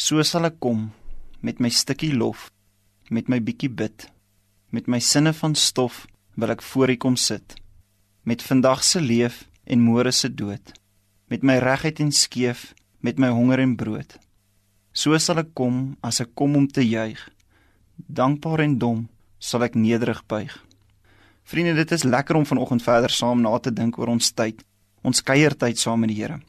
So sal ek kom met my stukkie lof, met my bietjie bid, met my sinne van stof wil ek voor U kom sit. Met vandag se leef en môre se dood, met my regheid en skeef, met my honger en brood. So sal ek kom as ek kom om te juig. Dankbaar en dom sal ek nederig buig. Vriende, dit is lekker om vanoggend verder saam na te dink oor ons tyd, ons kuiertyd saam met die Here.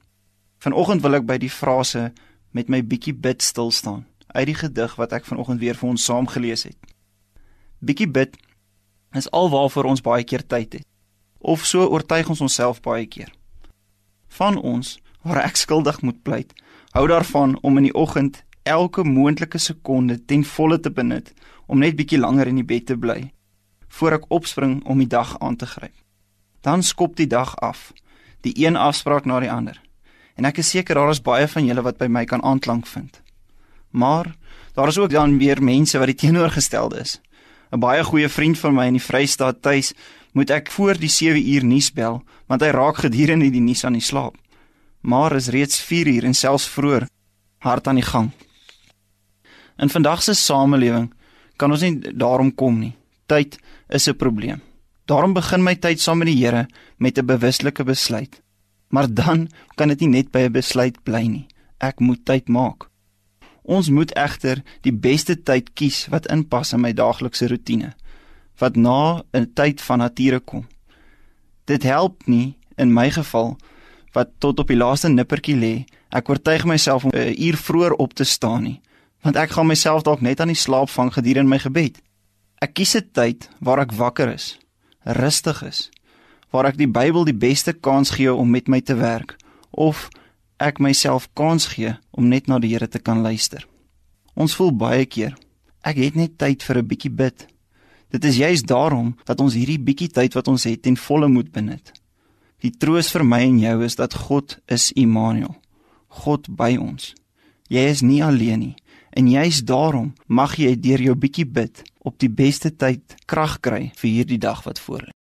Vanoggend wil ek by die frase met my bietjie bid stil staan uit die gedig wat ek vanoggend weer vir ons saam gelees het. Bietjie bid is alwaarvoor ons baie keer tyd het. Of so oortuig ons onsself baie keer. Van ons waar ek skuldig moet pleit, hou daarvan om in die oggend elke moontlike sekonde ten volle te benut om net bietjie langer in die bed te bly voor ek opspring om die dag aan te gryp. Dan skop die dag af, die een afspraak na die ander. En ek is seker daar is baie van julle wat by my kan aanklank vind. Maar daar is ook dan weer mense wat die teenoorgestelde is. 'n Baie goeie vriend van my in die Vrystaat tuis, moet ek voor die 7 uur nuus bel, want hy raak gedurende die nuus aan die slaap. Maar is reeds 4 uur en selfs vroeër hard aan die gang. In vandag se samelewing kan ons nie daarom kom nie. Tyd is 'n probleem. Daarom begin my tyd saam met die Here met 'n bewuslike besluit. Maar dan kan dit nie net by 'n besluit bly nie. Ek moet tyd maak. Ons moet egter die beste tyd kies wat inpas in my daaglikse rotine, wat na 'n tyd van nature kom. Dit help nie in my geval wat tot op die laaste nippertjie lê. Ek oortuig myself om 'n uur vroeër op te staan nie, want ek gaan myself dalk net aan die slaap vang gedurende my gebed. Ek kies 'n tyd waar ek wakker is, rustig is waar ek die Bybel die beste kans gee om met my te werk of ek myself kans gee om net na die Here te kan luister. Ons voel baie keer ek het net tyd vir 'n bietjie bid. Dit is juist daarom dat ons hierdie bietjie tyd wat ons het ten volle moet benut. Die troos vir my en jou is dat God is Immanuel. God by ons. Jy is nie alleen nie en juist daarom mag jy deur jou bietjie bid op die beste tyd krag kry vir hierdie dag wat voorlê.